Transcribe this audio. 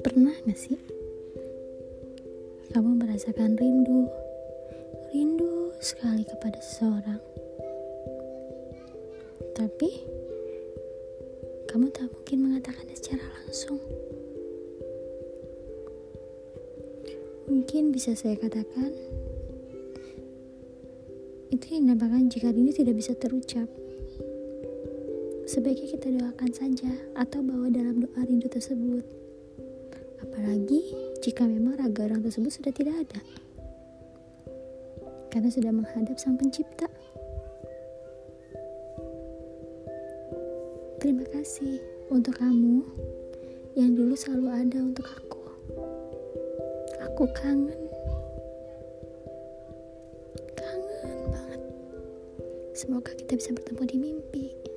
Pernah gak sih kamu merasakan rindu, rindu sekali kepada seseorang, tapi kamu tak mungkin mengatakannya secara langsung. Mungkin bisa saya katakan, itu dinamakan jika rindu tidak bisa terucap. Sebaiknya kita doakan saja atau bawa dalam doa rindu tersebut. Apalagi jika memang raga orang tersebut sudah tidak ada. Karena sudah menghadap sang pencipta. Terima kasih untuk kamu yang dulu selalu ada untuk aku. Aku kangen. Kangen. Semoga kita bisa bertemu di mimpi.